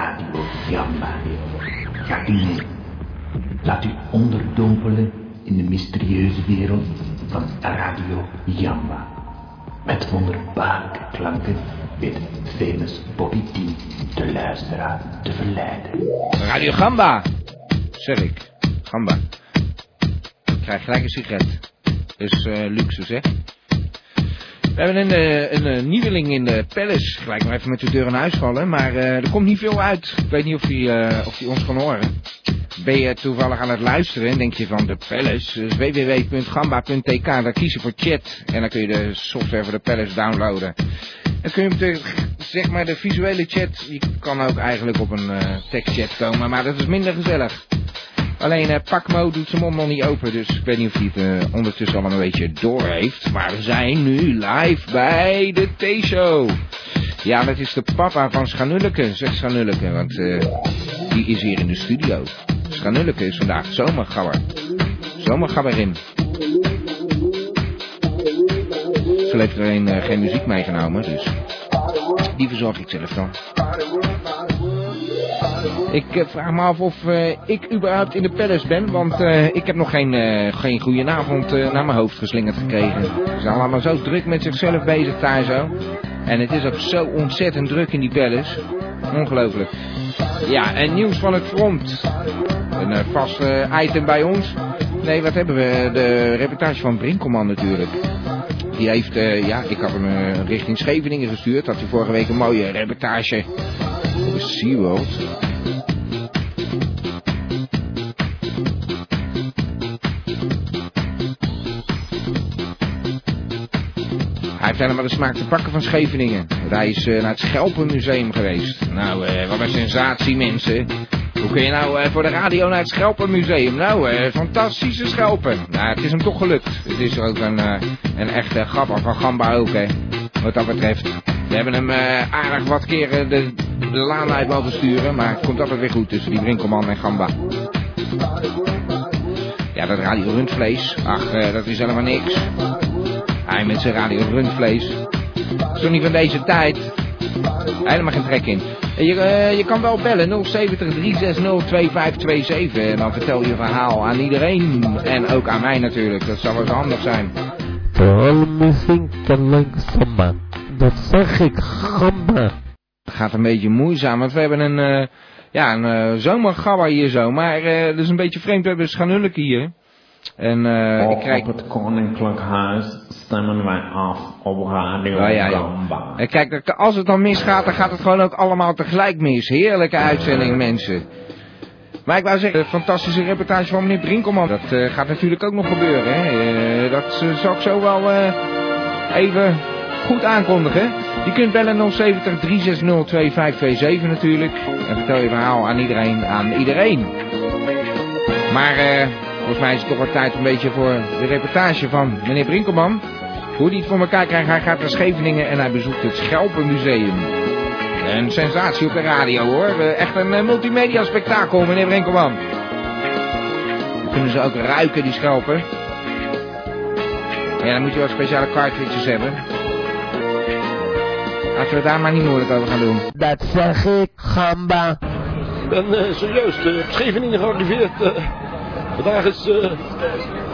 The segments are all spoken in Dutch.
Radio Jamba. Gaat u mee. Laat u onderdompelen in de mysterieuze wereld van Radio Jamba. Met wonderbaarlijke klanken weet famous Bobby T de luisteraar te verleiden. Radio Gamba, zeg ik. Gamba. Ik krijg gelijk een sigaret. Dus eh luxe, hè? We hebben een, eh, een, eh, nieuweling in de Palace. Gelijk nog even met de deur in huis vallen. Maar eh, er komt niet veel uit. Ik weet niet of eh, of hij ons kan horen. Ben je toevallig aan het luisteren en denk je van de Palace, dus www.gamba.tk, daar kies je voor chat. En dan kun je de software voor de Palace downloaden. Dan kun je zeg maar, de visuele chat, die kan ook eigenlijk op een tekstchat komen, maar dat is minder gezellig. Alleen eh Pacmo doet zijn mond nog niet open, dus ik weet niet of hij het eh, ondertussen al een beetje door heeft. Maar we zijn nu live bij de T-show. Ja, dat is de papa van Schanulleke, zegt Schanulleke, want eh die is hier in de studio. Schanulleke is vandaag zomergabber. Zomergabberin. Ze heeft er een, eh, geen muziek meegenomen, dus die verzorg ik zelf dan. Ik eh, vraag me af of eh, ik überhaupt in de palace ben, want eh, ik heb nog geen, eh geen goedenavond naar mijn hoofd geslingerd gekregen. Ze zijn allemaal zo druk met zichzelf bezig daar zo. En het is ook zo ontzettend druk in die palace. Ongelooflijk. Ja, en nieuws van het front. Een vast item bij ons. Nee, wat hebben we? De reportage van Brinkelman natuurlijk. Die heeft, ja, ik had hem richting Scheveningen gestuurd. Had hij vorige week een mooie reportage over SeaWorld. Hij heeft helemaal de smaak te pakken van Scheveningen. Hij is eh, naar het Schelpenmuseum geweest. Nou, eh, wat een sensatie mensen. Hoe kun je nou eh, voor de radio naar het Schelpenmuseum? Nou, fantastische schelpen. Nou, het is hem toch gelukt. Het is ook een, een echte gabber van Gamba ook, hè. Wat dat betreft. We hebben hem aardig wat keren de, de laan uit mogen sturen. Maar het komt altijd weer goed tussen die Brinkelman en Gamba. Ja, dat radio rundvlees. Ach, dat is helemaal niks. Hij met zijn radio rundvlees. Is toch niet van deze tijd? Helemaal geen trek in. En Je, eh, je kan wel bellen 070 360 2527 en dan vertel je verhaal aan iedereen. En ook aan mij natuurlijk, dat zou wel eens handig zijn. Vooral muziek langzamer. Dat zeg ik, gamba. Het gaat een beetje moeizaam, want we hebben een, eh, ja, een eh, zomergabber hier zo. Maar eh dat is een beetje vreemd, we hebben Schanulleke hier. En eh ik krijg... Op het Koninklijk Huis stemmen wij af op Radio Ja, ja. Gamba. Kijk, als het dan misgaat, dan gaat het gewoon ook allemaal tegelijk mis. Heerlijke uitzending, mensen. Maar ik wou zeggen, een fantastische reportage van meneer Brinkelman. Dat eh, gaat natuurlijk ook nog gebeuren, hè. Eh, dat eh, zal ik zo wel eh, even goed aankondigen. Je kunt bellen 070 360 2527 natuurlijk. En vertel je verhaal aan iedereen, aan iedereen. Maar volgens mij is het toch wel tijd een beetje voor de reportage van meneer Brinkelman. Hoe hij het voor elkaar krijgt, hij gaat naar Scheveningen en hij bezoekt het Schelpenmuseum. Een sensatie op de radio hoor. Eh, Echt een eh, multimedia spektakel, meneer Brinkelman. Dan kunnen ze ook ruiken, die schelpen. Ja, dan moet je wel speciale cartridges hebben. Laten we daar maar niet moeilijk over gaan doen. Dat zeg ik, gamba. Ik ben eh, op Scheveningen gearriveerd. vandaag is eh,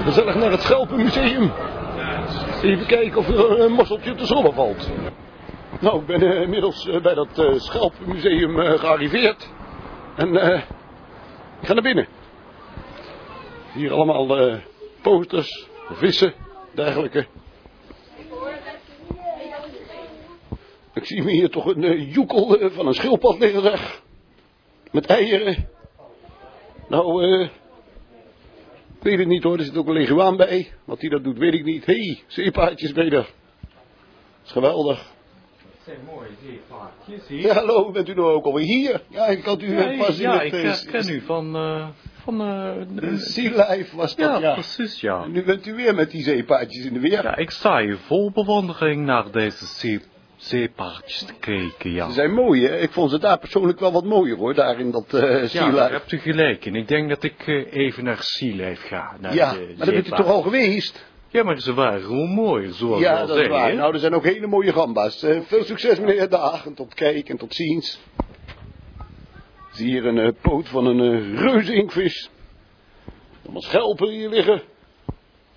gezellig naar het Schelpenmuseum. Even kijken of er een mosseltje te zollen valt. Nou, ik ben eh, inmiddels eh, bij dat eh, Schelpenmuseum eh, gearriveerd. En ik ga naar binnen. Hier allemaal posters, vissen, dergelijke. Ik zie me hier toch een joekel van een schildpad liggen, zeg. Met eieren. Nou, eh. Ik weet het niet hoor, er zit ook een leguaan bij. Wat die dat doet, weet ik niet. Hé, hey, zeepaardjes er. Dat is geweldig. zijn mooie zeepaardjes hier. Ja, hallo, bent u nou ook alweer hier? Ja, ik had u Nee, pas in ja, het... ik eh, herken u van, eh, van eh, de Sea Life was dat, ja, ja. precies, ja. En nu bent u weer met die zeepaardjes in de weer. Ja, ik sta hier vol bewondering naar deze sea zeepaardjes te kijken, ja. Ze zijn mooi, hè? Ik vond ze daar persoonlijk wel wat mooier, hoor. Daar in dat eh Ja, daar hebt u gelijk in. Ik denk dat ik eh, even naar Sea Life ga. Naar Ja, de maar daar bent u toch al geweest? Ja, maar ze waren gewoon mooi, zoals Ja, al dat is waar. Nou, er zijn ook hele mooie gamba's. Veel succes, meneer Daag. En tot kijk en tot ziens. Zie hier een eh, poot van een uh, reuze inkvis. Allemaal schelpen hier liggen.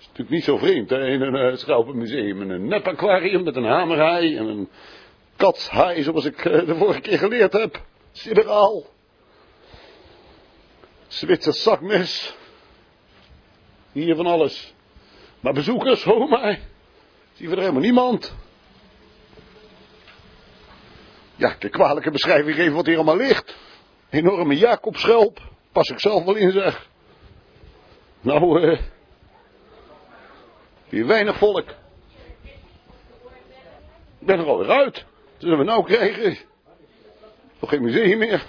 Is natuurlijk niet zo vreemd, hè, in een eh, schelpenmuseum. En een nepaquarium met een hamerhaai en een katshaai, zoals ik eh, de vorige keer geleerd heb. Sidderaal. Zwitsers zakmes. Hier van alles. Maar bezoekers, ho maar. Zie je er helemaal niemand. Ja, kan kwalijke beschrijving geven wat hier allemaal ligt. Enorme Jacobschelp. Pas ik zelf wel in zeg. Nou, eh. Hier weinig volk. Ik ben er alweer uit. Wat zullen we nou krijgen? Nog geen museum meer.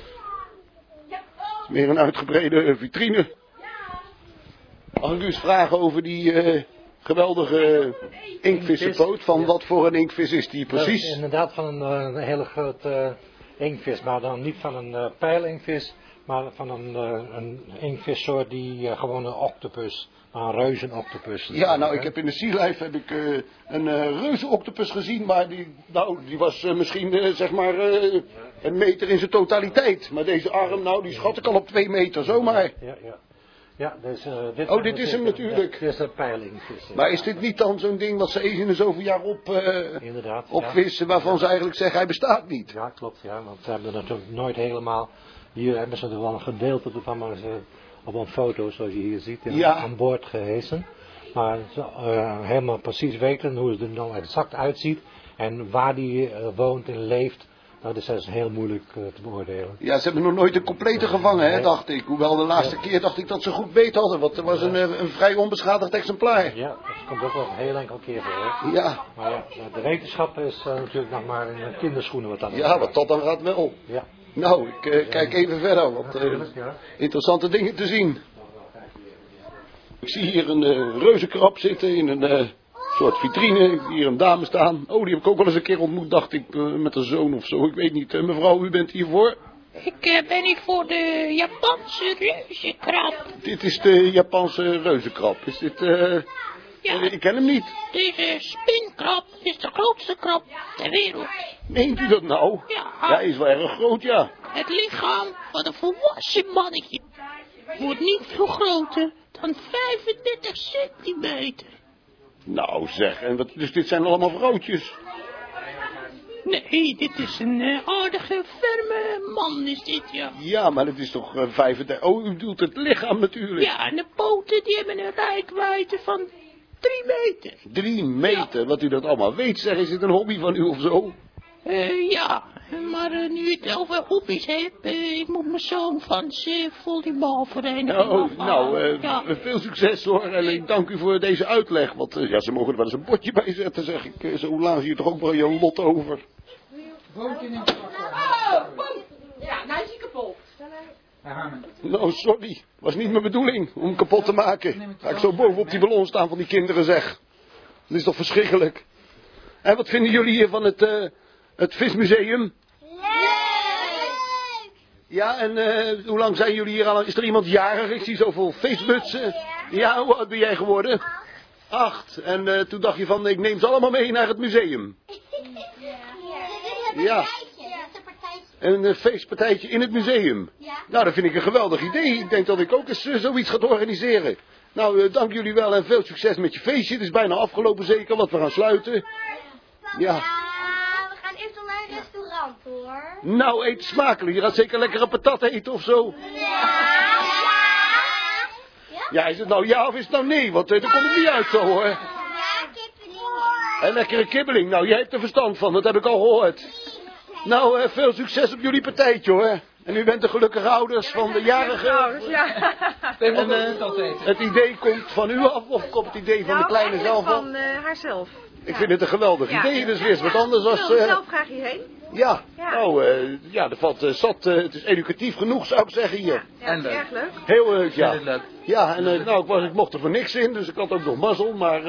Het is meer een uitgebreide vitrine. Mag ik u eens vragen over die eh, geweldige inkvissenpoot? Van wat voor een inkvis is die is precies? inderdaad van een, eh, een hele grote eh, inkvis, maar dan niet van een eh pijlinkvis, maar van een, eh, een inkvissoort die eh, gewoon een octopus, maar een reuzenoctopus. Ja, nou, ik heb in de Sea Life heb ik, eh, een uh, reuze octopus gezien, maar die, nou, die was misschien zeg maar een meter in zijn totaliteit. Maar deze arm, nou, die schat ik al op twee meter, zomaar. Ja, ja. Ja, dus, dit Oh, dit is hem natuurlijk. Dit is een. Maar is dit niet dan zo'n ding wat ze eens in de zoveel jaar op, opvissen, waarvan ze eigenlijk zeggen hij bestaat niet? Ja, klopt, ja, want ze hebben natuurlijk nooit helemaal, hier hebben ze er wel een gedeelte ervan, maar ze op een foto, zoals je hier ziet, in- Ja. aan boord gehesen. Maar eh, helemaal precies weten hoe het er nou exact uitziet en waar die eh, woont en leeft, nou, dat is dus heel moeilijk eh, te beoordelen. Ja, ze hebben nog nooit een complete gevangen, hè, dacht ik. Hoewel de laatste keer dacht ik dat ze goed beet hadden, want er was een, een vrij onbeschadigd exemplaar. Ja, dat komt ook wel een heel enkel keer voor. Hoor. Ja, Maar ja, de wetenschap is natuurlijk nog maar in de kinderschoenen wat dat ja, wat dat dan gaat wel. Ja, Nou, ik eh, kijk even verder, want eh, interessante dingen te zien. Ik zie hier een eh reuzenkrab zitten in een eh, soort vitrine. Ik zie hier een dame staan. Oh, die heb ik ook wel eens een keer ontmoet, dacht ik, met een zoon of zo. Ik weet niet. Mevrouw, u bent hiervoor? Ik eh, ben ik voor de Japanse reuzenkrab. Dit is de Japanse reuzenkrab. Is dit, eh, Ja, eh, ik ken hem niet. deze spinkrab is de grootste krab ter wereld. Meent u dat nou? Ja. Ja, hij is wel erg groot, ja. Het lichaam van een volwassen mannetje wordt niet veel groter dan 35 centimeter. Nou zeg, en wat, dus dit zijn allemaal vrouwtjes. Nee, dit is een eh, aardige, ferme man is dit, ja. Ja, maar het is toch eh, 35... Oh, u bedoelt het lichaam natuurlijk. Ja, en de poten die hebben een rijkwijde van 3 meter. Drie meter, wat u dat allemaal weet, zeg. Is dit een hobby van u of zo? Eh, ja, maar eh, nu het over hobby's hebt, eh, ik moet mijn zoon van zijn volleybalvereniging Nou, afhalen. nou eh, ja. veel succes hoor. En ik dank u voor deze uitleg. Want ja, ze mogen er wel eens een bordje bij zetten, zeg ik. Zo laat je toch ook wel je lot over. Ja, nou is hij kapot. Nou, sorry. Was niet mijn bedoeling om hem kapot te maken. Ga ik zo bovenop die ballon staan van die kinderen, zeg. Dat is toch verschrikkelijk. En wat vinden jullie hier van het, eh, het vismuseum? Ja, en eh, hoe lang zijn jullie hier al? Is er iemand jarig? Ik zie zoveel feestmutsen. Ja, hoe oud ben jij geworden? Acht. En eh, toen dacht je van, ik neem ze allemaal mee naar het museum. Ja. Een feestpartijtje in het museum. Nou, dat vind ik een geweldig idee. Ik denk dat ik ook eens eh, zoiets ga organiseren. Nou, eh, dank jullie wel en veel succes met je feestje. Het is bijna afgelopen zeker, want we gaan sluiten. Ja. we gaan eerst naar een restaurant hoor. Nou, eet smakelijk. Je gaat zeker lekkere patat eten of zo. Ja. Ja, is het nou ja of is het nou nee? Want daar komt het niet uit zo hoor. Ja, kippeling. En lekkere kibbeling. Nou, jij hebt er verstand van, dat heb ik al gehoord. Nou, eh, veel succes op jullie partijtje hoor. En u bent de gelukkige ouders van de jarige. ja. En eh, het idee komt van u af of komt het idee van de kleine zelf af? van eh, haarzelf. Ik vind het een geweldig Ja. idee. Dus weer eens wat anders Ik als... eh, zelf graag hierheen. ja, Ja. nou, eh, ja, er valt eh, zat. eh, het is educatief genoeg, zou ik zeggen hier. Ja, en erg leuk. Heel leuk, ja. Heel leuk. Ja, en nou, ik, was, ik mocht er voor niks in, dus ik had ook nog mazzel. Maar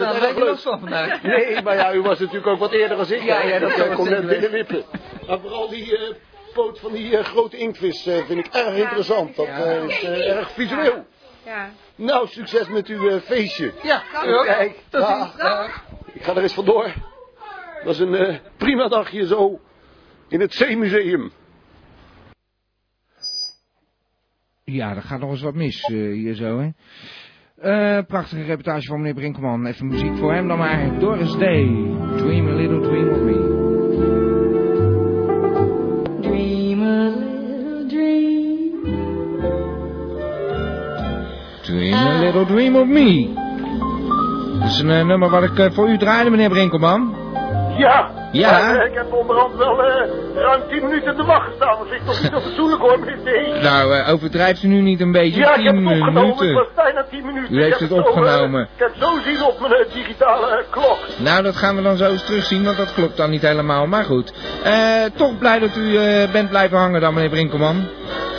eh, het heb erg je leuk. last van vandaag. Nee, maar ja, u was natuurlijk ook wat eerder als ik. Ja, ja, dat Ik kan kom zeker net binnenwippen. Maar vooral die eh, poot van die eh, grote inktvis eh, vind ik erg interessant. Dat eh, is eh, erg visueel. Ja. Nou, succes met uw eh, feestje. Ja, ook. Kijk, Tot ziens. Dag. Ik ga er eens vandoor. Dat is een eh, prima dagje zo in het Zeemuseum. Ja, er gaat nog eens wat mis eh, hier zo, hè. Eh, prachtige reportage van meneer Brinkman. Even muziek voor hem dan maar. Doris Day. Dream a little dream of me. Dream a little dream. Dream a little dream of me. Dat is een eh, nummer wat ik eh, voor u draaide, meneer Brinkelman. Ja. Ja. maar, eh, ik heb onderhand wel eh, ruim 10 minuten te wachten staan. Dat ik toch niet zo fatsoenlijk hoor, meneer D. Nou, eh, overdrijft u nu niet een beetje? Ja, ik heb het opgenomen. Het was bijna 10 minuten. U heeft het zo, opgenomen. ik heb het zo zien op mijn digitale klok. Nou, dat gaan we dan zo eens terugzien, want dat klopt dan niet helemaal. Maar goed. Toch blij dat u bent blijven hangen dan, meneer Brinkelman.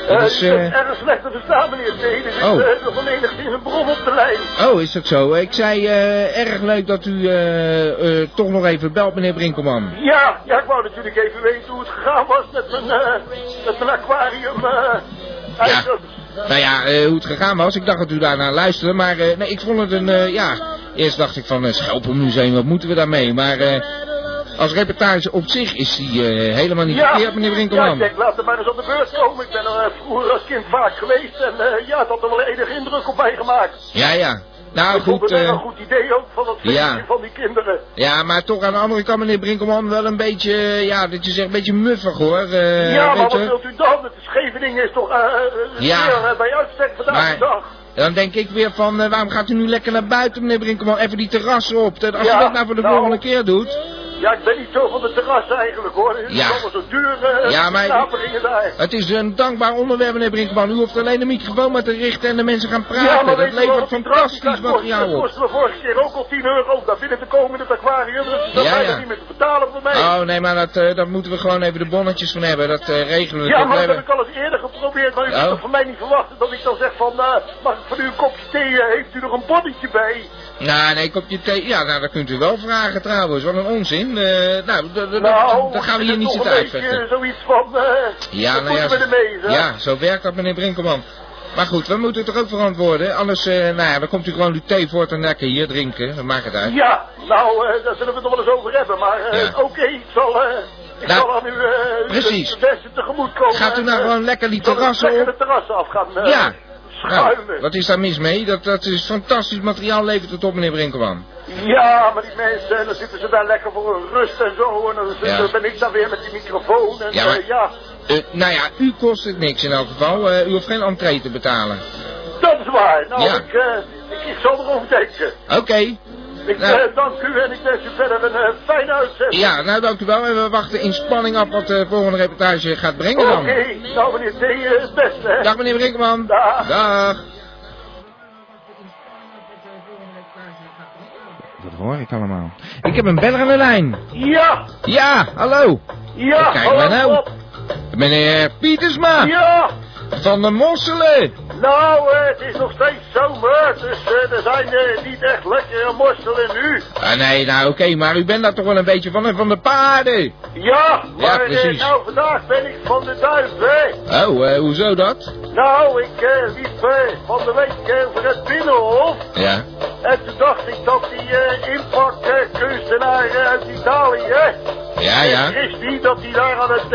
Dat Eh, is, ik eh, ben erg slecht te verstaan, meneer. Er is Oh. eh, nog een bron op de lijn. Oh, is dat zo? Ik zei eh, erg leuk dat u eh, eh, toch nog even belt, meneer Brinkelman. Ja, ja, ik wou natuurlijk even weten hoe het gegaan was met mijn, eh, met mijn aquarium. eh items. Nou ja, eh, hoe het gegaan was, ik dacht dat u daarnaar luisterde, maar eh, nee, ik vond het een, eh, ja, eerst dacht ik van een Schelpenmuseum, wat moeten we daarmee? Maar eh, als reportage op zich is die eh, helemaal niet verkeerd, meneer ja, Brinkelman. ik denk, laat er maar eens op de beurt komen. Ik ben er eh, vroeger als kind vaak geweest en eh, ja, het had er wel enige indruk op mij gemaakt. Ja, ja. Nou ik goed, het wel eh, een goed idee ook van dat feestje ja. van die kinderen. ja, maar toch aan de andere kant, meneer Brinkelman, wel een beetje, ja, dat je zegt, een beetje muffig hoor. ja, maar wat wilt u dan? Het Scheveningen is toch Ja. weer, bij uitstek vandaag Maar- de dag. Dan denk ik weer van, waarom gaat u nu lekker naar buiten, meneer Brinkelman? Even die terrassen op. Als Ja, u dat nou voor de nou. volgende keer doet. Ja, ik ben niet zo van de terras eigenlijk hoor. Het is Ja. allemaal zo duur. eh Ja, maar-. Het is een dankbaar onderwerp, meneer Brinkman. U hoeft alleen de microfoon maar te richten en de mensen gaan praten. Ja, maar dat levert fantastisch materiaal kost- Dat op. kostte me vorige keer ook al 10 euro. Daar binnen te komen in het aquarium. Dus dat Ja, ja. niet meer te betalen voor mij. Oh, nee, maar dat, eh, dat moeten we gewoon even de bonnetjes van hebben. Dat eh, regelen we. ja, maar dat heb ik al eens eerder geprobeerd. Maar u Oh. kunt toch van mij niet verwachten dat ik dan zeg van... mag ik van u een kopje thee? heeft u nog een bonnetje bij? Nou, nee, kopje thee. Ja, nou, dat kunt u wel vragen trouwens. Wat een onzin. Eh, nou, Nou, dat gaan we hier niet zitten uitvechten. zoiets van... eh Ja, nou ja, we zeg? ja, zo werkt dat, meneer Brinkelman. Maar goed, we moeten het er ook verantwoorden. Anders, eh, nou ja, dan komt u gewoon uw thee voor te nekken hier drinken. Dat maakt het uit. Ja, nou, eh, daar zullen we het nog wel eens over hebben. Maar Ja. oké, ik zal... ik Nou, zal aan u precies. de tegemoet komen. Gaat u nou gewoon lekker die terrassen lekker op? de terrassen af gaan Ja. Schuimen. Wat is daar mis mee? Dat, dat is fantastisch materiaal levert het op, meneer Brinkelman. Ja, maar die mensen, eh, dan zitten ze daar lekker voor een rust en zo. En dan Ja. ben ik dan weer met die microfoon. En Ja, ja, maar- ja Eh, nou ja, u kost het niks in elk geval. Eh, u hoeft geen entree te betalen. dat is waar. Nou, ik, eh, ik, ik zal erover denken. Oké. Ik Nou. eh, dank u en ik wens u verder een eh, fijne uitzending. Ja, nou dank u wel. En we wachten in spanning af wat de volgende reportage gaat brengen Oké, dan. nou meneer T, eh, het beste. hè. Dag meneer Brinkelman. Dag. Dag. Dat hoor ik allemaal. Ik heb een beller aan de lijn. Ja, Ja, hallo. ja, Kijk hallo, maar nou. Meneer Pietersma. Ja, Van de Mosselen. nou, het is nog steeds zomer, dus eh, er zijn eh, niet echt lekkere mosselen nu. Ah, nee, nou oké, maar u bent daar toch wel een beetje van, van de paarden. Ja, maar eh, precies. nou, vandaag ben ik van de duif, hè. Oh, hoezo dat? Nou, ik liep van de week over het Binnenhof. Ja. En toen dacht ik dat die inpakkunstenaar uit Italië, Ja, ja. Christy, dat hij daar aan het,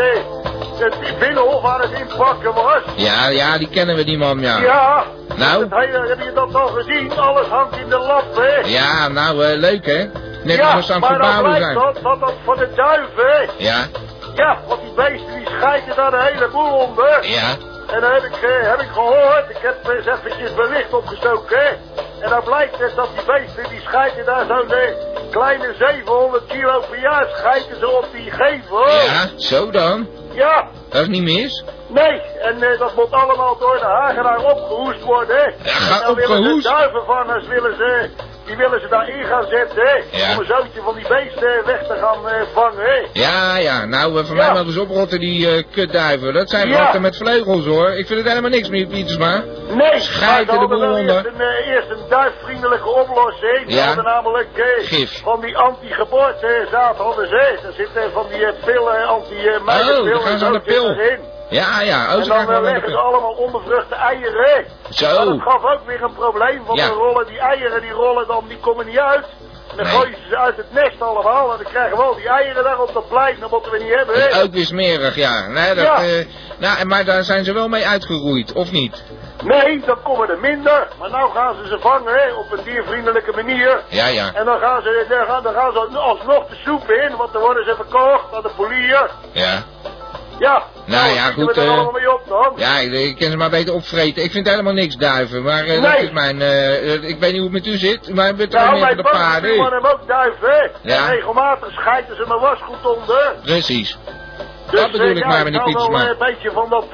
het Binnenhof aan het inpakken was. Ja, ja, die kennen we die man, ja. Ja. Nou? Dat hele- heb je dat al gezien? Alles hangt in de lap, hè? Ja, nou, eh, leuk hè. Net ja, als aan het maar dan verbouwen blijkt zijn. dat, dat dat van de duif, hè? Ja, Ja, want die beesten die schijten daar de hele boel onder. ja. En dan heb ik, eh, heb ik gehoord, ik heb eens eventjes licht opgestoken, hè. En dan blijkt het dat die beesten, die schijten daar zo'n eh, kleine 700 kilo per jaar schijten ze op die gevel. Ja, zo dan. Ja, Dat is niet mis. nee, en eh, dat moet allemaal door de hagenaar opgehoest worden, hè. Ja, ga en dan willen opgehoest? de duivenvangers willen ze die willen ze daarin gaan zetten, hè. Ja. Om een zootje van die beesten weg te gaan eh, vangen, hè. Ja, ja, nou, eh, van mij mogen ze oprotten, die eh, kutduiven. Dat zijn Ja. met vleugels, hoor. Ik vind het helemaal niks, meneer Pietersma. Nee, Schijten de boel onder. eerst een, eh, eerst een duifvriendelijke oplossing. Ja. namelijk eh, Gif. van die anti-geboortezaad hadden ze. Er zitten van die eh, pillen, anti-meidenpillen. Oh, dan gaan ze aan de pil. Ja, ja, oh, en dan eh, leggen ze allemaal onbevruchte eieren. Zo. Maar dat gaf ook weer een probleem, want Ja. dan rollen die eieren, die rollen dan, die komen niet uit. En dan Nee. gooien ze ze uit het nest allemaal. En dan krijgen we al die eieren daar op dat plein. Dat moeten we niet hebben, hè? ook weer smerig, ja. Nee, dat, Ja. eh, nou, en- maar daar zijn ze wel mee uitgeroeid, of niet? Nee, dan komen er minder. Maar nou gaan ze ze vangen, hè, op een diervriendelijke manier. Ja, ja. En dan gaan ze, dan gaan, dan gaan ze alsnog de soep in, want dan worden ze verkocht aan de polier. Ja. Ja. Nou ja, schieten goed, allemaal mee op dan? Ja, ik, ik kan ze maar beter opvreten. Ik vind helemaal niks duiven, maar eh, dat Nee. is mijn... eh, ik weet niet hoe het met u zit, maar ik ben toch Nou, meer de paarden. ook duiven? Ja. En regelmatig schijten ze mijn wasgoed onder. Precies. Dus, dat bedoel ik maar, meneer Pietersma. eh, een beetje van dat,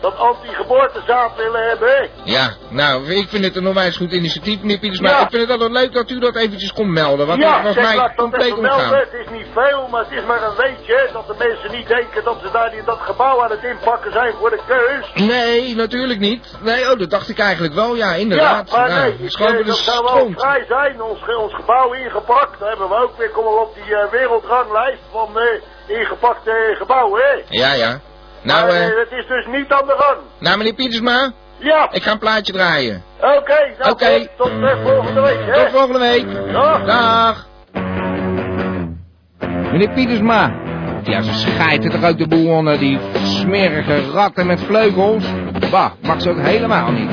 dat anti-geboortezaad willen hebben, hè? Ja, nou, ik vind het een onwijs goed initiatief, meneer Pietersma. Ja. Ik vind het altijd leuk dat u dat eventjes komt melden, want ja, dat was zeg, mij compleet ontgaan. Het is niet veel, maar het is maar een weetje. Dat de mensen niet denken dat ze daar in dat gebouw aan het inpakken zijn voor de keus. Nee, natuurlijk niet. Nee, oh, dat dacht ik eigenlijk wel, ja, inderdaad. Ja, maar Nou, nee, is ik, eh, dat zou wel vrij zijn. Ons, ons gebouw ingepakt. Dan hebben we ook weer, komen op die eh, wereldranglijst van eh, ingepakte gebouwen, hè? Ja, ja. Nou, maar, eh, het is dus niet aan de gang. nou, meneer Pietersma, Ja, ik ga een plaatje draaien. oké. nou, Oké. Tot, tot eh, volgende week, hè? Tot volgende week. Dag. Dag. Meneer Pietersma. Ja, ze schijten toch ook de boel onder, die smerige ratten met vleugels. Bah, mag ze ook helemaal niet.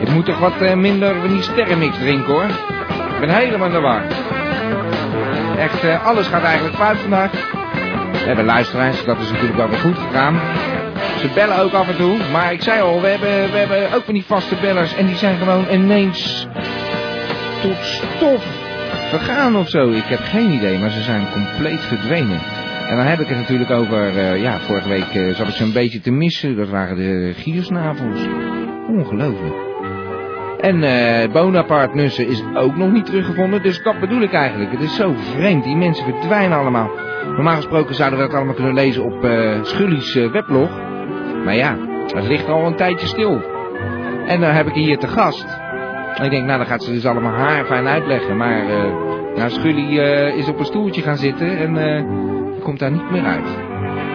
Ik moet toch wat eh, minder van die sterrenmix drinken hoor. Ik ben helemaal in de war. Echt, eh, alles gaat eigenlijk fout vandaag. Hebben luisteraars, dat is natuurlijk wel weer goed gegaan. Ze bellen ook af en toe, maar ik zei al, we hebben, we hebben ook van die vaste bellers en die zijn gewoon ineens tot stof vergaan of zo. Ik heb geen idee, maar ze zijn compleet verdwenen. En dan heb ik het natuurlijk over, eh, ja, vorige week eh, zat ik ze een beetje te missen. Dat waren de giersnavels. Ongelooflijk. En eh Bonaparte Nussen is ook nog niet teruggevonden, dus dat bedoel ik eigenlijk. Het is zo vreemd, die mensen verdwijnen allemaal. Normaal gesproken zouden we dat allemaal kunnen lezen op eh Schully's eh, weblog. Maar ja, het ligt al een tijdje stil. En dan heb ik hier te gast. Ik denk, nou dan gaat ze dus allemaal haar fijn uitleggen. Maar eh nou, Schully eh, is op een stoeltje gaan zitten en komt daar niet meer uit.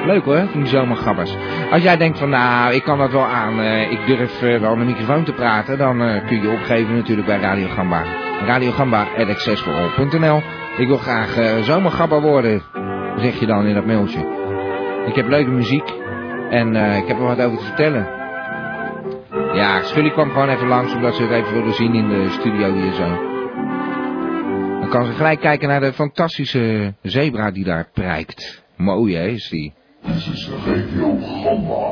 Leuk hoor, die zomergabbers. Als jij denkt van nou, ik kan dat wel aan, eh, ik durf eh, wel met de microfoon te praten, dan eh, kun je opgeven natuurlijk bij Radio Gamba. Radio Gamba. Ik wil graag zomergabber worden, zeg je dan in dat mailtje. Ik heb leuke muziek en ik heb er wat over te vertellen. Ja, Schully kwam gewoon even langs omdat ze het even wilde zien in de studio hier zo. Dan kan ze gelijk kijken naar de fantastische zebra die daar prijkt. Mooi hè, is die. Dit is Radio Gamba.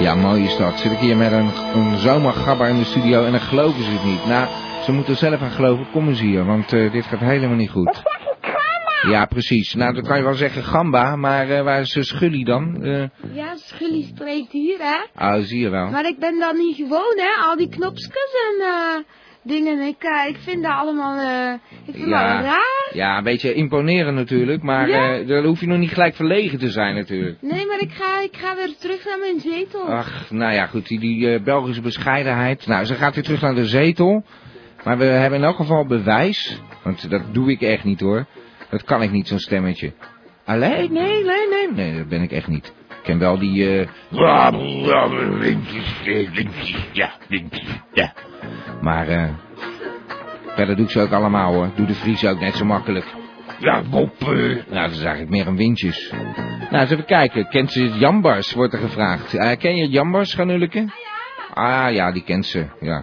Ja, mooi is dat. Zit ik hier met een, een zomergabber in de studio en dan geloven ze het niet. Nou, ze moeten er zelf aan geloven. Kom eens hier, want eh, dit gaat helemaal niet goed. Ja, precies. Nou, dan kan je wel zeggen gamba, maar eh, waar is eh, Schully dan? Eh, Ja, Schully spreekt hier, hè. oh, zie je wel. Maar ik ben dan niet gewoon, hè. Al die knopjes en eh, dingen. Ik, eh, ik vind dat allemaal, eh, ik vind dat raar. ja, een beetje imponeren natuurlijk, maar Ja. eh, dan hoef je nog niet gelijk verlegen te zijn natuurlijk. Nee, maar ik ga, ik ga weer terug naar mijn zetel. Ach, nou ja, goed, die, die eh, Belgische bescheidenheid. Nou, ze gaat weer terug naar de zetel. Maar we hebben in elk geval bewijs. Want dat doe ik echt niet hoor. Dat kan ik niet, zo'n stemmetje. Alleen, nee, nee, nee. Nee, dat ben ik echt niet. Ik ken wel die... eh Ja, ja, maar eh verder doe ik ze ook allemaal hoor. Doe de Vries ook net zo makkelijk. Ja, Bob, eh, Nou, dat is eigenlijk meer een windjes. Nou, eens even kijken. Kent ze Jambars, wordt er gevraagd. Eh, ken je Jambars, Ganulke? Ah ja, die kent ze, ja.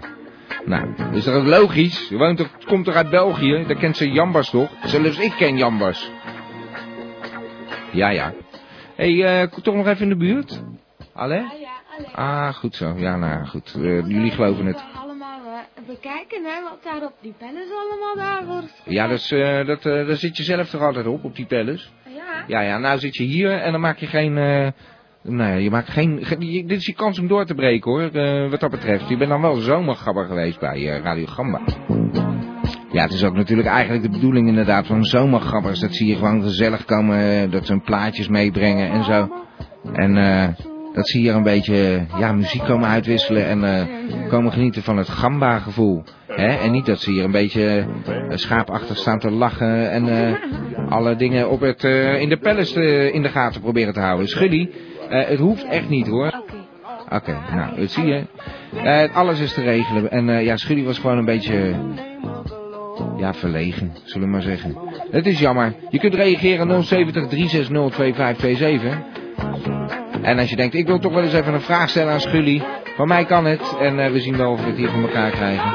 Nou, is dat ook logisch? Je woont toch, komt toch uit België? Daar kent ze Jambars toch? Zelfs ik ken Jambars. Ja, ja. Hé, hey, eh, toch nog even in de buurt? Allee? Ah, goed zo. Ja, nou goed. Jullie geloven het. Bekijken, hè, wat daar op die pennen allemaal daar wordt. Ja, dat eh, dat, eh, daar zit je zelf toch altijd op, op die pellets? Ja. Ja, ja, nou zit je hier en dan maak je geen, eh, Nou ja, je maakt geen... ge- je- dit is je kans om door te breken hoor, wat dat betreft. Je bent dan wel zomergabber geweest bij Radio Gamba. Ja, het is ook natuurlijk eigenlijk de bedoeling inderdaad van zomergabbers. Dat zie je gewoon gezellig komen, dat ze hun plaatjes meebrengen en zo. En eh, dat zie je er een beetje, ja, muziek komen uitwisselen en eh, komen genieten van het gamba gevoel. Hè? En niet dat ze hier een beetje eh, schaapachtig staan te lachen en eh, alle dingen op het, in de palace in de gaten proberen te houden. Schuddy, het hoeft echt niet hoor. Oké, nou, dat zie je. Alles is te regelen. En ja, Schuddy was gewoon een beetje... Ja, verlegen, zullen we maar zeggen. Het is jammer. Je kunt reageren 070 360 2527. En als je denkt, ik wil toch wel eens even een vraag stellen aan Schully. Van mij kan het. En eh, we zien wel of we het hier van elkaar krijgen.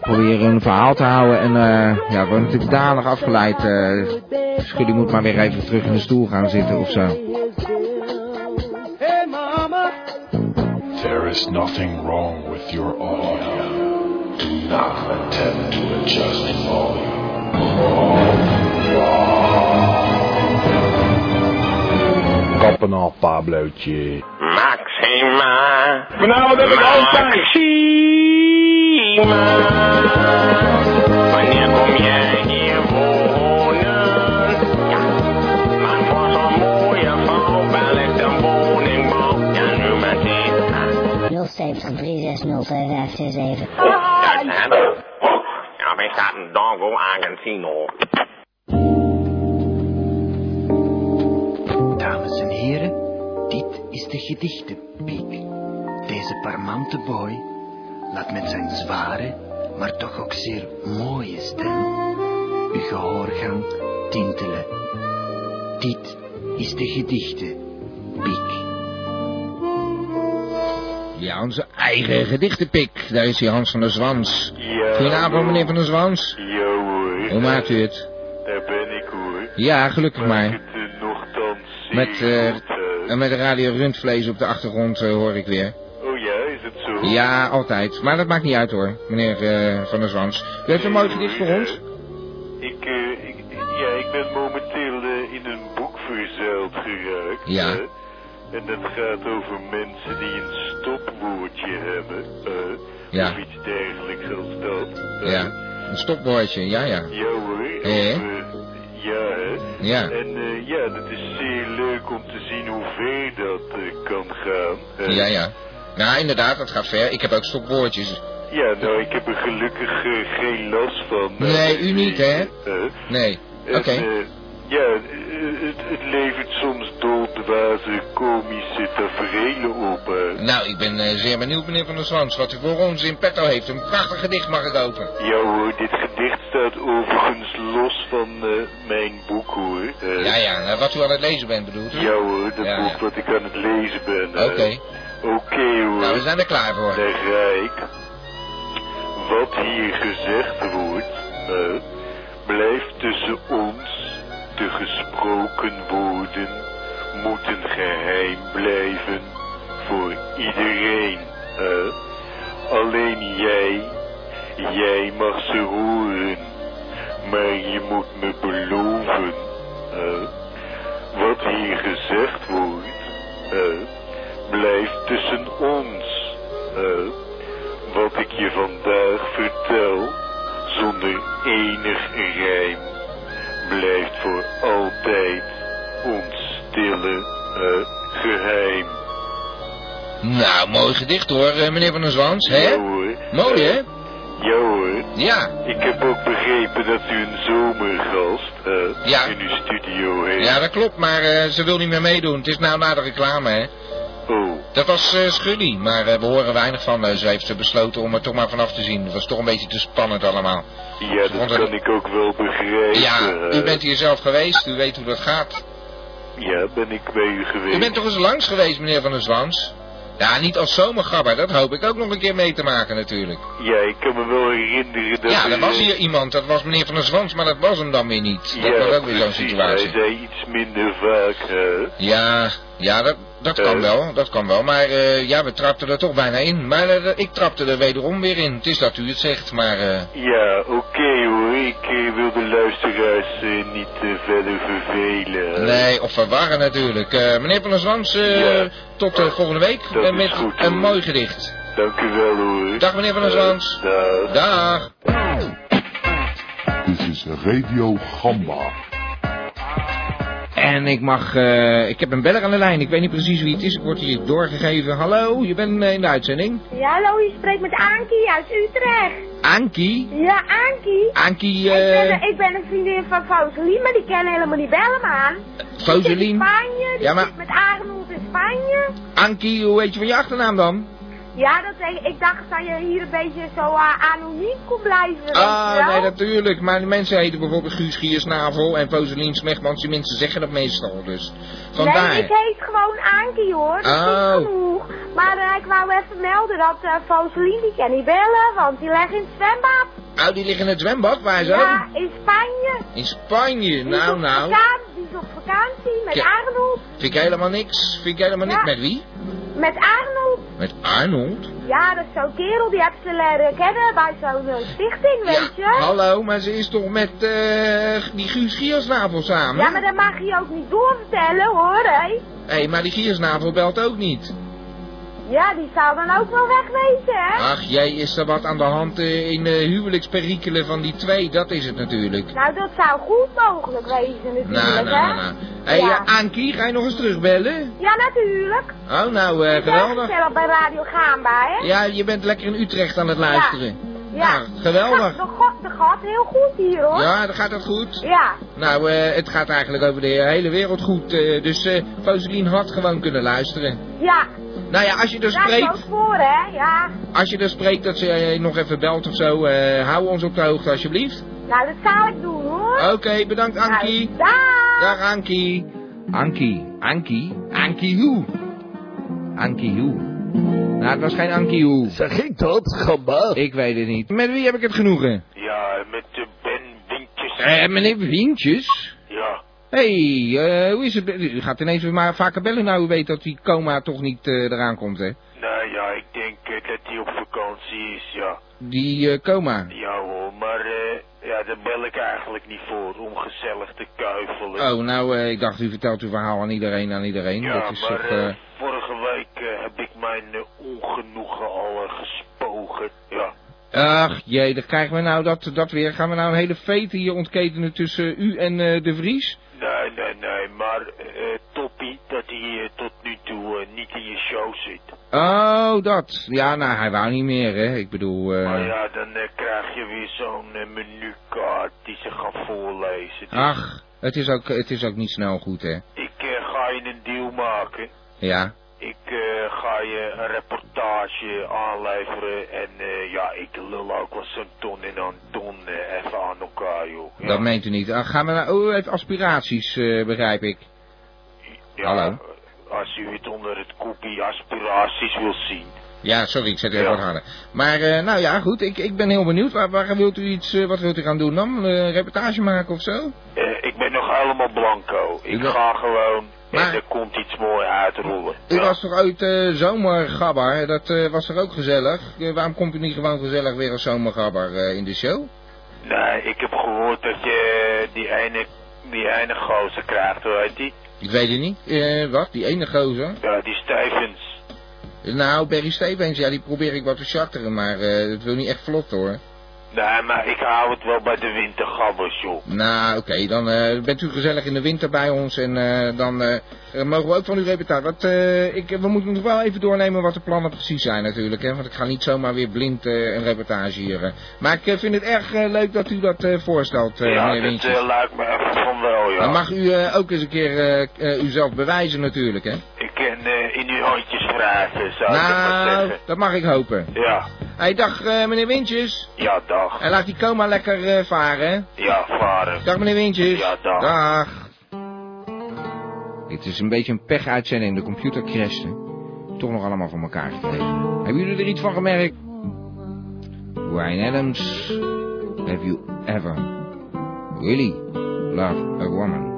Proberen een verhaal te houden. En eh, ja, we worden natuurlijk danig afgeleid. eh Schully moet maar weer even terug in de stoel gaan zitten of zo. There is nothing wrong with your audio. Do not attempt to adjust volume. Kappen Pablootje. Maxima. Vanavond heb ik altijd. Maxima. Wanneer kom jij hier wonen? Ja, maar voor zo'n mooie vrouw bel ik de woningbouw. Ja, nu meteen. 070 360 2527. Dat hebben we. Ja, wij staat een Dongo Argentino. De gedichtenpiek. Deze parmante boy laat met zijn zware, maar toch ook zeer mooie stem uw gehoorgang tintelen. Dit is de gedichtenpiek. Ja, onze eigen gedichtenpik. Daar is hij, Hans van der Zwans. Ja. Goedenavond, meneer van der Zwans. Ja hoor. Hoe maakt u het? Daar ben ik hoor. Ja, gelukkig maar. Uh, en met de radio rundvlees op de achtergrond eh, hoor ik weer. Oh ja, is het zo? Ja, altijd. Maar dat maakt niet uit hoor, meneer eh, van der Zwans. U heeft een mooi gedicht voor ons? Ik, eh, ik, ja, ik ben momenteel in een boek verzeild geraakt. Ja. En dat gaat over mensen die een stopwoordje hebben. Ja. Of iets dergelijks als dat. Ja. Een stopwoordje, ja, ja. Ja hoor. of, Hè? eh, ja, hè. Ja. En Ja, ja. Nou, inderdaad, dat gaat ver. Ik heb ook stopwoordjes. Ja, nou, ik heb er gelukkig eh, geen last van. eh, Nee, u niet, hè? eh. Nee. Oké. eh, ja, het, het levert soms doldwaze komische tafereelen op. hè. Nou, ik ben eh, zeer benieuwd, meneer van der Zwans, wat u voor ons in petto heeft. Een prachtig gedicht mag ik hopen. Ja hoor, dit gedicht staat overigens los van eh, mijn boek hoor. Ja, ja, nou, wat u aan het lezen bent bedoeld. Ja hoor, dat Ja, boek ja. wat ik aan het lezen ben. Oké. Oké hoor. Nou, we zijn er klaar voor. Daar ga ik. Wat hier gezegd wordt, eh, blijft tussen ons. De gesproken woorden moeten geheim blijven voor iedereen. Alleen jij, jij mag ze horen. Maar je moet me beloven, wat hier gezegd wordt, blijft tussen ons. wat ik je vandaag vertel, zonder enig rijm, blijft voor altijd ons stille eh, geheim. Nou, mooi gedicht hoor, eh, meneer van der Zwans, hè? Ja hoor. Mooi, hè? Ja hoor. Ja. Ik heb ook begrepen dat u een zomergast eh, Ja. in uw studio heeft. Ja, dat klopt, maar eh, ze wil niet meer meedoen. Het is nou na de reclame, hè? Oh. Dat was eh Schuddy, maar eh, we horen weinig van. eh, ze heeft besloten om er toch maar vanaf te zien. Het was toch een beetje te spannend allemaal. Ja, dat kan ik ook wel begrijpen. Ja, u bent hier zelf geweest, u weet hoe dat gaat. Ja, ben ik bij u geweest. U bent toch eens langs geweest, meneer Van der Zwans? Ja, niet als zomergabber, dat hoop ik ook nog een keer mee te maken natuurlijk. Ja, ik kan me wel herinneren dat... Ja, er was hier iemand, dat was meneer Van der Zwans, maar dat was hem dan weer niet. Dat ja, was ook weer zo'n situatie. Hij zei iets minder vaak, hè. Ja, ja, dat, dat kan Eh? wel, dat kan wel. Maar eh, ja, we trapten er toch bijna in. Maar eh, ik trapte er wederom weer in. Het is dat u het zegt, maar... eh, Ja, oké hoor. Ik wil de luisteraars niet verder vervelen. Nee, of verwarren natuurlijk. Eh, meneer Van der Zwans, eh, Ja. tot volgende week Dat is met goed, een mooi gedicht. Dank u wel hoor. Dag meneer Van der Zwans. Dag. Dag. Dit is Radio Gamba. En ik mag, eh, ik heb een beller aan de lijn. Ik weet niet precies wie het is. Ik word hier doorgegeven. Hallo, je bent eh, in de uitzending. Ja, hallo, je spreekt met Ankie uit Utrecht. Ankie. Ja, Ankie. Ben, eh, ik ben een vriendin van Fauselien, maar die kennen helemaal niet bellen me aan. Die zit in Foselien. Spanje, die Ja, maar- met Arnold in Spanje. Ankie, hoe weet je van je achternaam dan? Ja, dat, ik, ik dacht dat je hier een beetje zo uh, anoniem kon blijven. Ah, nee, natuurlijk. Maar de mensen heten bijvoorbeeld Guus Giersnavel en Foselien Smegmans. Die mensen zeggen dat meestal, dus. Vandaar. Nee, ik heet gewoon Ankie hoor, dat Oh. is genoeg. Maar eh, ik wou even melden dat uh, Fauselien die kan niet bellen, want die legt in het zwembad. Oh, die liggen in het zwembad, waar zo? Ja, in Spanje. In Spanje, Die nou nou. vakantie, die is op vakantie met Ja. Arnold. Vind ik helemaal niks. Vind ik helemaal Ja. niks. Met wie? Met Arnold. Met Arnold? Ja, dat is zo'n kerel, die heb ze leren kennen bij zo'n eh, stichting, weet je. Hallo, maar ze is toch met eh, die Guus Giersnavel samen? Ja, maar dat mag je ook niet doorvertellen, hoor, hé. Hé, maar die Giersnavel belt ook niet. Ja, die zou dan ook wel wegwezen, hè. Ach, jij is er wat aan de hand eh, in de huwelijksperikelen van die twee, dat is het natuurlijk. Nou, dat zou goed mogelijk wezen, natuurlijk, Nou, nou, hè. nou. Hé, Ja. ja. Ankie, ga je nog eens terugbellen? Ja, natuurlijk. Oh, nou, eh, Ik ben geweldig. bij Radio Gamba, hè. Ja, je bent lekker in Utrecht aan het luisteren. Ja. Nou, geweldig. Dat gaat, dat gaat heel goed hier, hoor. Ja, dan gaat dat goed. Ja. Nou, eh, het gaat eigenlijk over de hele wereld goed. eh, dus eh Foselien had gewoon kunnen luisteren. Ja. Nou ja, als je er spreekt, ook voor, hè. Ja. als je er spreekt dat ze eh, nog even belt of zo, eh, hou ons op de hoogte alsjeblieft. Nou, dat zal ik doen, hoor. Oké, bedankt Ankie. Nou, dag. Dag Ankie. Ankie, Ankie, Ankie hoe? Ankie hoe? Nou, het was geen Ankie hoe. Zeg ik dat, Gamba? Ik weet het niet. Met wie heb ik het genoegen? Ja, met de Ben Wintjes. Eh, meneer Wientjes? Ja. Hé, hey, hoe is het? U gaat ineens weer maar vaker bellen nou u weet dat die coma toch niet eh, eraan komt, hè? Nou ja, ik denk eh, dat hij op vakantie is, ja. Die eh, coma. Ja hoor, maar eh, ja, daar bel ik eigenlijk niet voor, om gezellig te kuifelen. Oh, nou, eh, ik dacht u vertelt uw verhaal aan iedereen, aan iedereen. Ja, dat is maar toch... eh, eh, vorige week eh, heb ik mijn eh, ongenoegen al eh, gespogen. Ja. Ach, jee, dan krijgen we nou dat, dat weer. Gaan we nou een hele fete hier ontketenen tussen u en eh, de Vries? Nee, nee, nee, maar eh Toppie, dat hij eh, tot nu toe eh, niet in je show zit. Oh, dat. Ja, nou, hij wou niet meer, hè. Ik bedoel... eh, Maar ja, dan eh, krijg je weer zo'n eh, menukaart die ze gaan voorlezen. Dus Ach, het is, ook, het is ook niet snel goed, hè. ik eh, ga je een deal maken. Ja. Ik eh, ga je een reportage aanleveren en eh, ja, ik lul ook wel zo'n ton en een ton eh, even aan elkaar. Ja. Dat meent u niet. Ah, gaan we. Oh, u heeft aspiraties, eh, begrijp ik. Ja, Hallo? Als u het onder het kopie aspiraties wil zien. Ja, sorry, ik zet even Ja. wat harder. Maar, eh, nou ja, goed, ik, ik ben heel benieuwd. Waar, waar wilt u iets, eh, wat wilt u gaan doen dan? Een reportage maken of zo? Ik ben nog helemaal blanco. Ik U ga gewoon Maar- en er komt iets mooi uitrollen. U was toch ooit eh, zomergabber? Dat was toch ook gezellig? Waarom komt u niet gewoon gezellig weer als zomergabber in de show? Nee, ik heb gehoord dat je die ene, die ene gozer krijgt, hoe heet die? Ik weet het niet. Eh, wat? Die ene gozer? Ja, die Stevens. Nou, Barry Stevens, ja, die probeer ik wat te charteren, maar eh het wil niet echt vlot hoor. Nee, maar ik hou het wel bij de wintergabbers, joh. Nou, oké, dan eh, bent u gezellig in de winter bij ons en eh, dan eh, eh, mogen we ook van u reportage. Wat, eh, ik, we moeten nog wel even doornemen wat de plannen precies zijn natuurlijk, hè, want ik ga niet zomaar weer blind een reportage hier. Maar ik vind het erg leuk dat u dat voorstelt, ja, meneer dat Wintjes. eh, lijkt me even van wel, ja. Dan mag u ook eens een keer uzelf bewijzen natuurlijk, hè. Kan eh, in uw handjes wrijven, zou ik Nou, zeggen. dat mag ik hopen. Ja, Hey, dag eh, meneer Wintjes. ja, dag. En laat die coma lekker eh, varen. Ja, varen. Dag meneer Wintjes. Ja, dag. Dag. Dit is een beetje een pech-uitzending. De computer crashte. Toch nog allemaal voor elkaar gekregen. Hebben jullie er iets van gemerkt? Ryan Adams. Have you ever really loved a woman?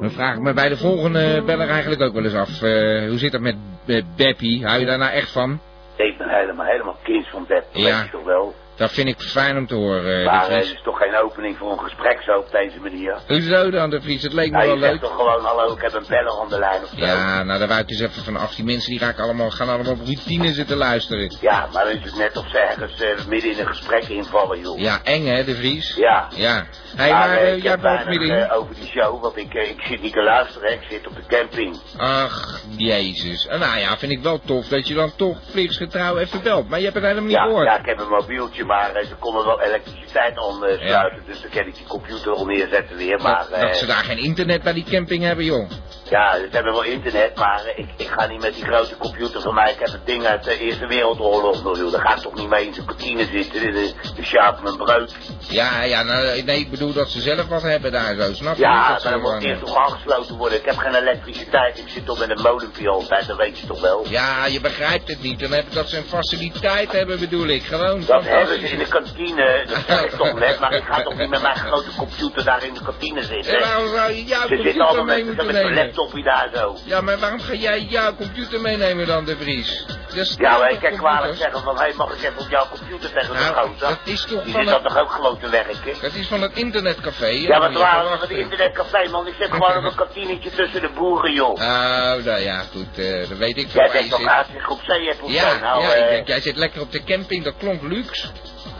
Dan vraag ik me bij de volgende beller eigenlijk ook wel eens af. eh, hoe zit dat met uh, Beppie? Hou je daar nou echt van? Ik ben helemaal, helemaal kind van Beb, Ja. weet je toch wel. Dat vind ik fijn om te horen, eh, maar de Vries. is toch geen opening voor een gesprek zo op deze manier? Hoezo dan, de Vries? Het leek me wel leuk. toch gewoon, hallo, ik heb een beller aan de lijn of zo? Ja, nou, daar wou ik eens even van af. Die mensen die raken allemaal, gaan allemaal op routine zitten luisteren. Ja, maar dan is het net of ze ergens midden in een gesprek invallen, joh. Ja, eng hè, de Vries? Ja. Ja. Hé, hey, maar maar ik jij valt eh, over die show, want ik, ik zit niet te luisteren, ik zit op de camping. Ach, jezus. Nou ja, vind ik wel tof dat je dan toch plichtsgetrouw even belt. Maar je hebt het helemaal niet Ja, gehoord. ja, ik heb een mobieltje, maar eh, ze konden wel elektriciteit aansluiten, dus dan kan ik die computer al neerzetten weer, maar... dat, dat eh, ze daar geen internet bij die camping hebben, joh. Ja, ze hebben wel internet, maar eh, ik, ik ga niet met die grote computer van mij. Ik heb het ding uit de Eerste Wereldoorlog nog, joh. Daar ga ik toch niet mee in zijn kantine zitten, in de, de schaap mijn brood. Ja, ja, nou, nee, ik bedoel dat ze zelf wat hebben daar zo, snap je? Niet Ja, dat maar dan moet eerst toch aangesloten worden. Ik heb geen elektriciteit, ik zit toch met een molenpje altijd, dat weet je toch wel. Ja, je begrijpt het niet. Dan hebben dat ze een faciliteit hebben, bedoel ik. Gewoon Dat hebben fantastisch. in de kantine, dat zeg ik toch net, maar ik ga toch niet met mijn grote computer daar in de kantine zitten. En waarom zou je jouw Ze zitten computer allemaal mee met, met laptopje daar zo. Ja, maar waarom ga jij jouw computer meenemen dan, de Vries? Is Ja, maar ik kan kwalijk zeggen van, hé, mag ik even op jouw computer tegen de Nou, gozer? dat is toch Die van zit dat toch ook gewoon te werken? Dat is van het internetcafé. Ja, maar waren van het internetcafé, man. Ik zit gewoon op een kantinetje tussen de boeren, joh. Oh, nou ja, goed, eh dat weet ik Jij denkt toch zich op zee hebt of Ja, zo? Nou, ja, eh, ik denk, jij zit lekker op de camping, dat klonk luxe.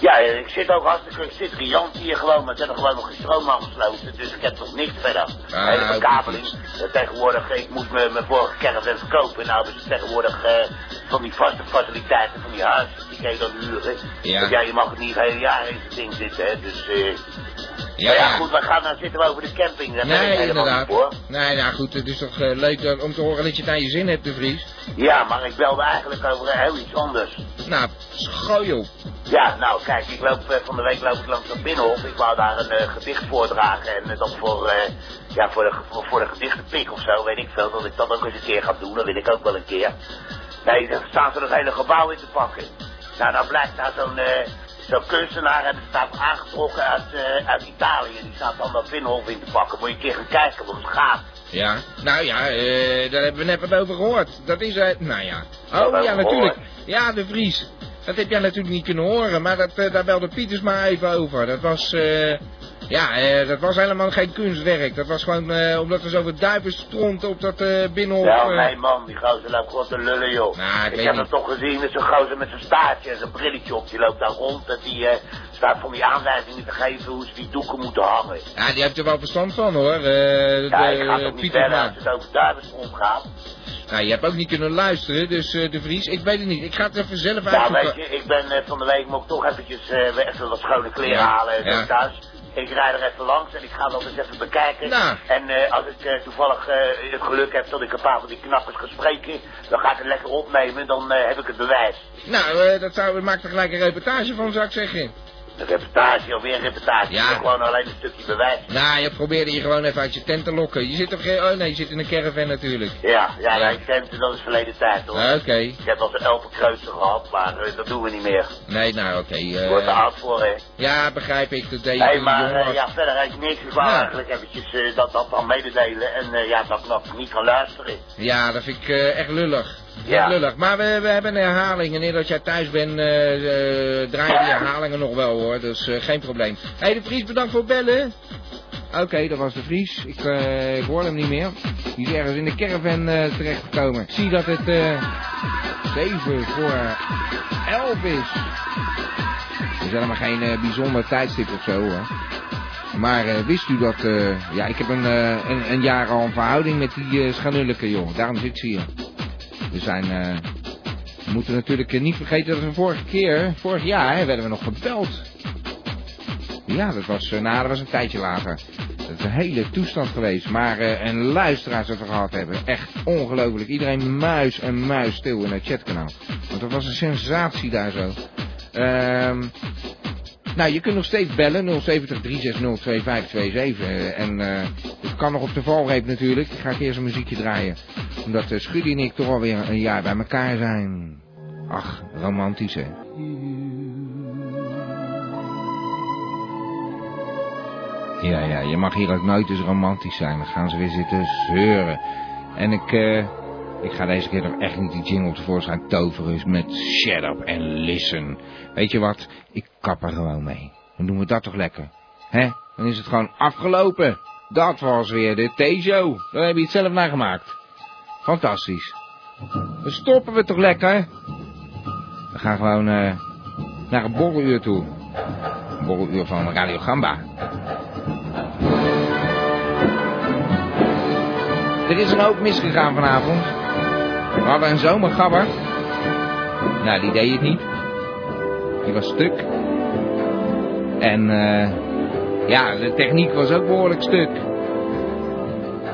Ja, ik zit ook hartstikke, ik zit riant hier gewoon, maar ze hebben gewoon nog geen stroom aangesloten, dus ik heb nog niks verder. Ah, Hele verkabeling. Eh, tegenwoordig, ik moest me mijn vorige caravan verkopen, nou ze tegenwoordig eh, van die vaste faciliteiten, van die huizen, die kan je dan huren. Ja. Want ja, je mag het niet het hele jaar in het ding zitten, hè, dus... eh Ja, ja, goed, we gaan nou zitten we over de camping, daar ben ik Nee, inderdaad. voor. Nee, nou goed, het is toch eh, leuk dat- om te horen dat je het naar je zin hebt, de Vries. Ja, maar ik belde eigenlijk over eh, heel iets anders. Nou, gooi op. Ja, nou kijk, ik loop, eh, van de week loop ik langs het Binnenhof. Ik wou daar een eh, gedicht voordragen en eh, dat voor, eh, ja, voor, de, voor, voor de gedichtenpik of zo, weet ik veel. Dat ik dat ook eens een keer ga doen, dat wil ik ook wel een keer. Nee, dan staan ze dat hele gebouw in te pakken. Nou, dan blijkt daar zo'n eh, zo'n kunstenaar en die staat aangetrokken uit, eh, uit Italië. Die staat dan dat Binnenhof in te pakken. Moet je een keer gaan kijken hoe het gaat. Ja, nou ja, eh, daar hebben we net wat over gehoord. Dat is, eh, nou ja. Oh ja, natuurlijk. Ja, de Vries. Dat heb jij natuurlijk niet kunnen horen, maar dat, daar belde Pieters maar even over. Dat was, eh, ja, eh, dat was helemaal geen kunstwerk. Dat was gewoon eh, omdat er zoveel duiven stront op dat eh binnenhof. Nou, eh. nee man, die gozer loopt gewoon te lullen, joh. Nou, ik heb hem toch gezien met zo'n gozer met zijn staartje en zijn brilletje op. Die loopt daar rond en die eh, staat van die aanwijzingen te geven hoe ze die doeken moeten hangen. Ja, die heeft er wel verstand van hoor. Ja, ik ga toch niet verder als het over duivenstront gaat. Nou, je hebt ook niet kunnen luisteren, dus de Vries, ik weet het niet. Ik ga het even zelf Nou, uitzoeken. weet je, ik ben van de week moet ik toch eventjes weer even wat schone kleren Ja, halen en zo ja. thuis. Ik rijd er even langs en ik ga dat eens even bekijken. Nou. En eh, als ik eh, toevallig eh, het geluk heb dat ik een paar van die knappers ga spreken, dan ga ik het lekker opnemen, dan heb ik het bewijs. Nou, dat zou, maak er gelijk een reportage van, zou ik zeggen. Een reportage, alweer een reportage. Ja. Gewoon alleen een stukje bewijs. Nou, je probeerde je gewoon even uit je tent te lokken. Je zit toch geen... Oh nee, je zit in een caravan natuurlijk. Ja, ja, Ja. nee, centen, dat is verleden tijd hoor. Ah, Oké. Ik heb al een elfenkreuzer gehad, maar eh, dat doen we niet meer. Nee, nou oké. eh, Wordt er oud voor, hè. ja, begrijp ik. Dat deed je Nee, je maar eh, ja, verder heb ik niks. Ik Ja. eigenlijk eventjes dat, dat dan mededelen. En ja, dat ik nog niet kan luisteren. Ja, dat vind ik echt lullig. Ja. Lullig. Maar we, we hebben een herhaling. En eer dat jij thuis bent, eh eh, draaien die herhalingen nog wel hoor. Dus eh, geen probleem. Hé, hey, de Vries, bedankt voor het bellen. Oké, dat was de Vries. Ik, eh, ik hoor hem niet meer. Die is ergens in de caravan eh, terechtgekomen. Ik zie dat het eh 7 voor 11 is. Het is helemaal geen eh, bijzonder tijdstip of zo hoor. Maar eh, wist u dat... eh, ja, ik heb een, eh, een, een jaar al een verhouding met die uh, joh. Daarom zit ze hier. We zijn... eh, we moeten natuurlijk eh, niet vergeten dat we vorige keer, vorig jaar, hè, werden we nog gebeld. Ja, dat was, eh, nou, dat was een tijdje later. Dat is een hele toestand geweest. Maar een luisteraars dat we gehad hebben. Echt ongelooflijk. Iedereen muis en muis stil in het chatkanaal. Want dat was een sensatie daar zo. Ehm... Nou, je kunt nog steeds bellen, 070 360 2527. eh, En eh het kan nog op de valreep natuurlijk. Ik ga eerst een muziekje draaien. Omdat uh, en ik toch alweer een jaar bij elkaar zijn. Ach, romantisch hè. Ja, ja, je mag hier ook nooit eens romantisch zijn. Dan gaan ze weer zitten zeuren. En ik, eh, Ik ga deze keer toch echt niet die jingle tevoorschijn toveren dus met shut up en listen. Weet je wat? Ik kap er gewoon mee. Dan doen we dat toch lekker. Hè? Dan is het gewoon afgelopen. Dat was weer de T-show. Daar heb je het zelf naar gemaakt. Fantastisch. Dan stoppen we toch lekker? We gaan gewoon eh, naar een borreluur toe. Een borreluur van Radio Gamba. Er is een hoop misgegaan vanavond. We hadden een zomergabber. Nou, die deed het niet. Die was stuk. En eh ja, de techniek was ook behoorlijk stuk.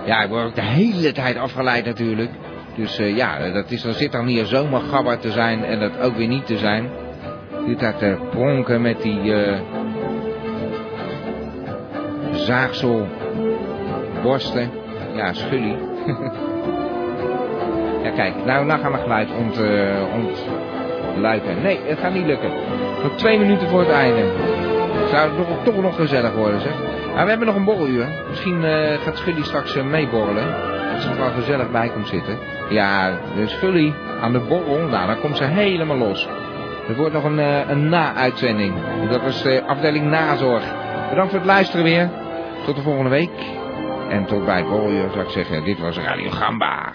Ja, ik word ook de hele tijd afgeleid natuurlijk. Dus eh, ja, dat is, dan zit dan hier zomergabber te zijn en dat ook weer niet te zijn. Zit daar te pronken met die eh zaagselborsten. Ja, schully. kijk, nou, nou gaan we geluid ont, eh, ontluiken. Nee, het gaat niet lukken. Nog twee minuten voor het einde. Zou het nog, toch nog gezellig worden, zeg. Maar we hebben nog een borreluur. Misschien eh, gaat Schully straks eh, meeborrelen. Dat ze er wel gezellig bij komt zitten. Ja, de Schully aan de borrel, nou, dan komt ze helemaal los. Er wordt nog een, een na-uitzending. Dat is de afdeling nazorg. Bedankt voor het luisteren weer. Tot de volgende week. En tot bij het borreluur zou ik zeggen. Dit was Radio Gamba.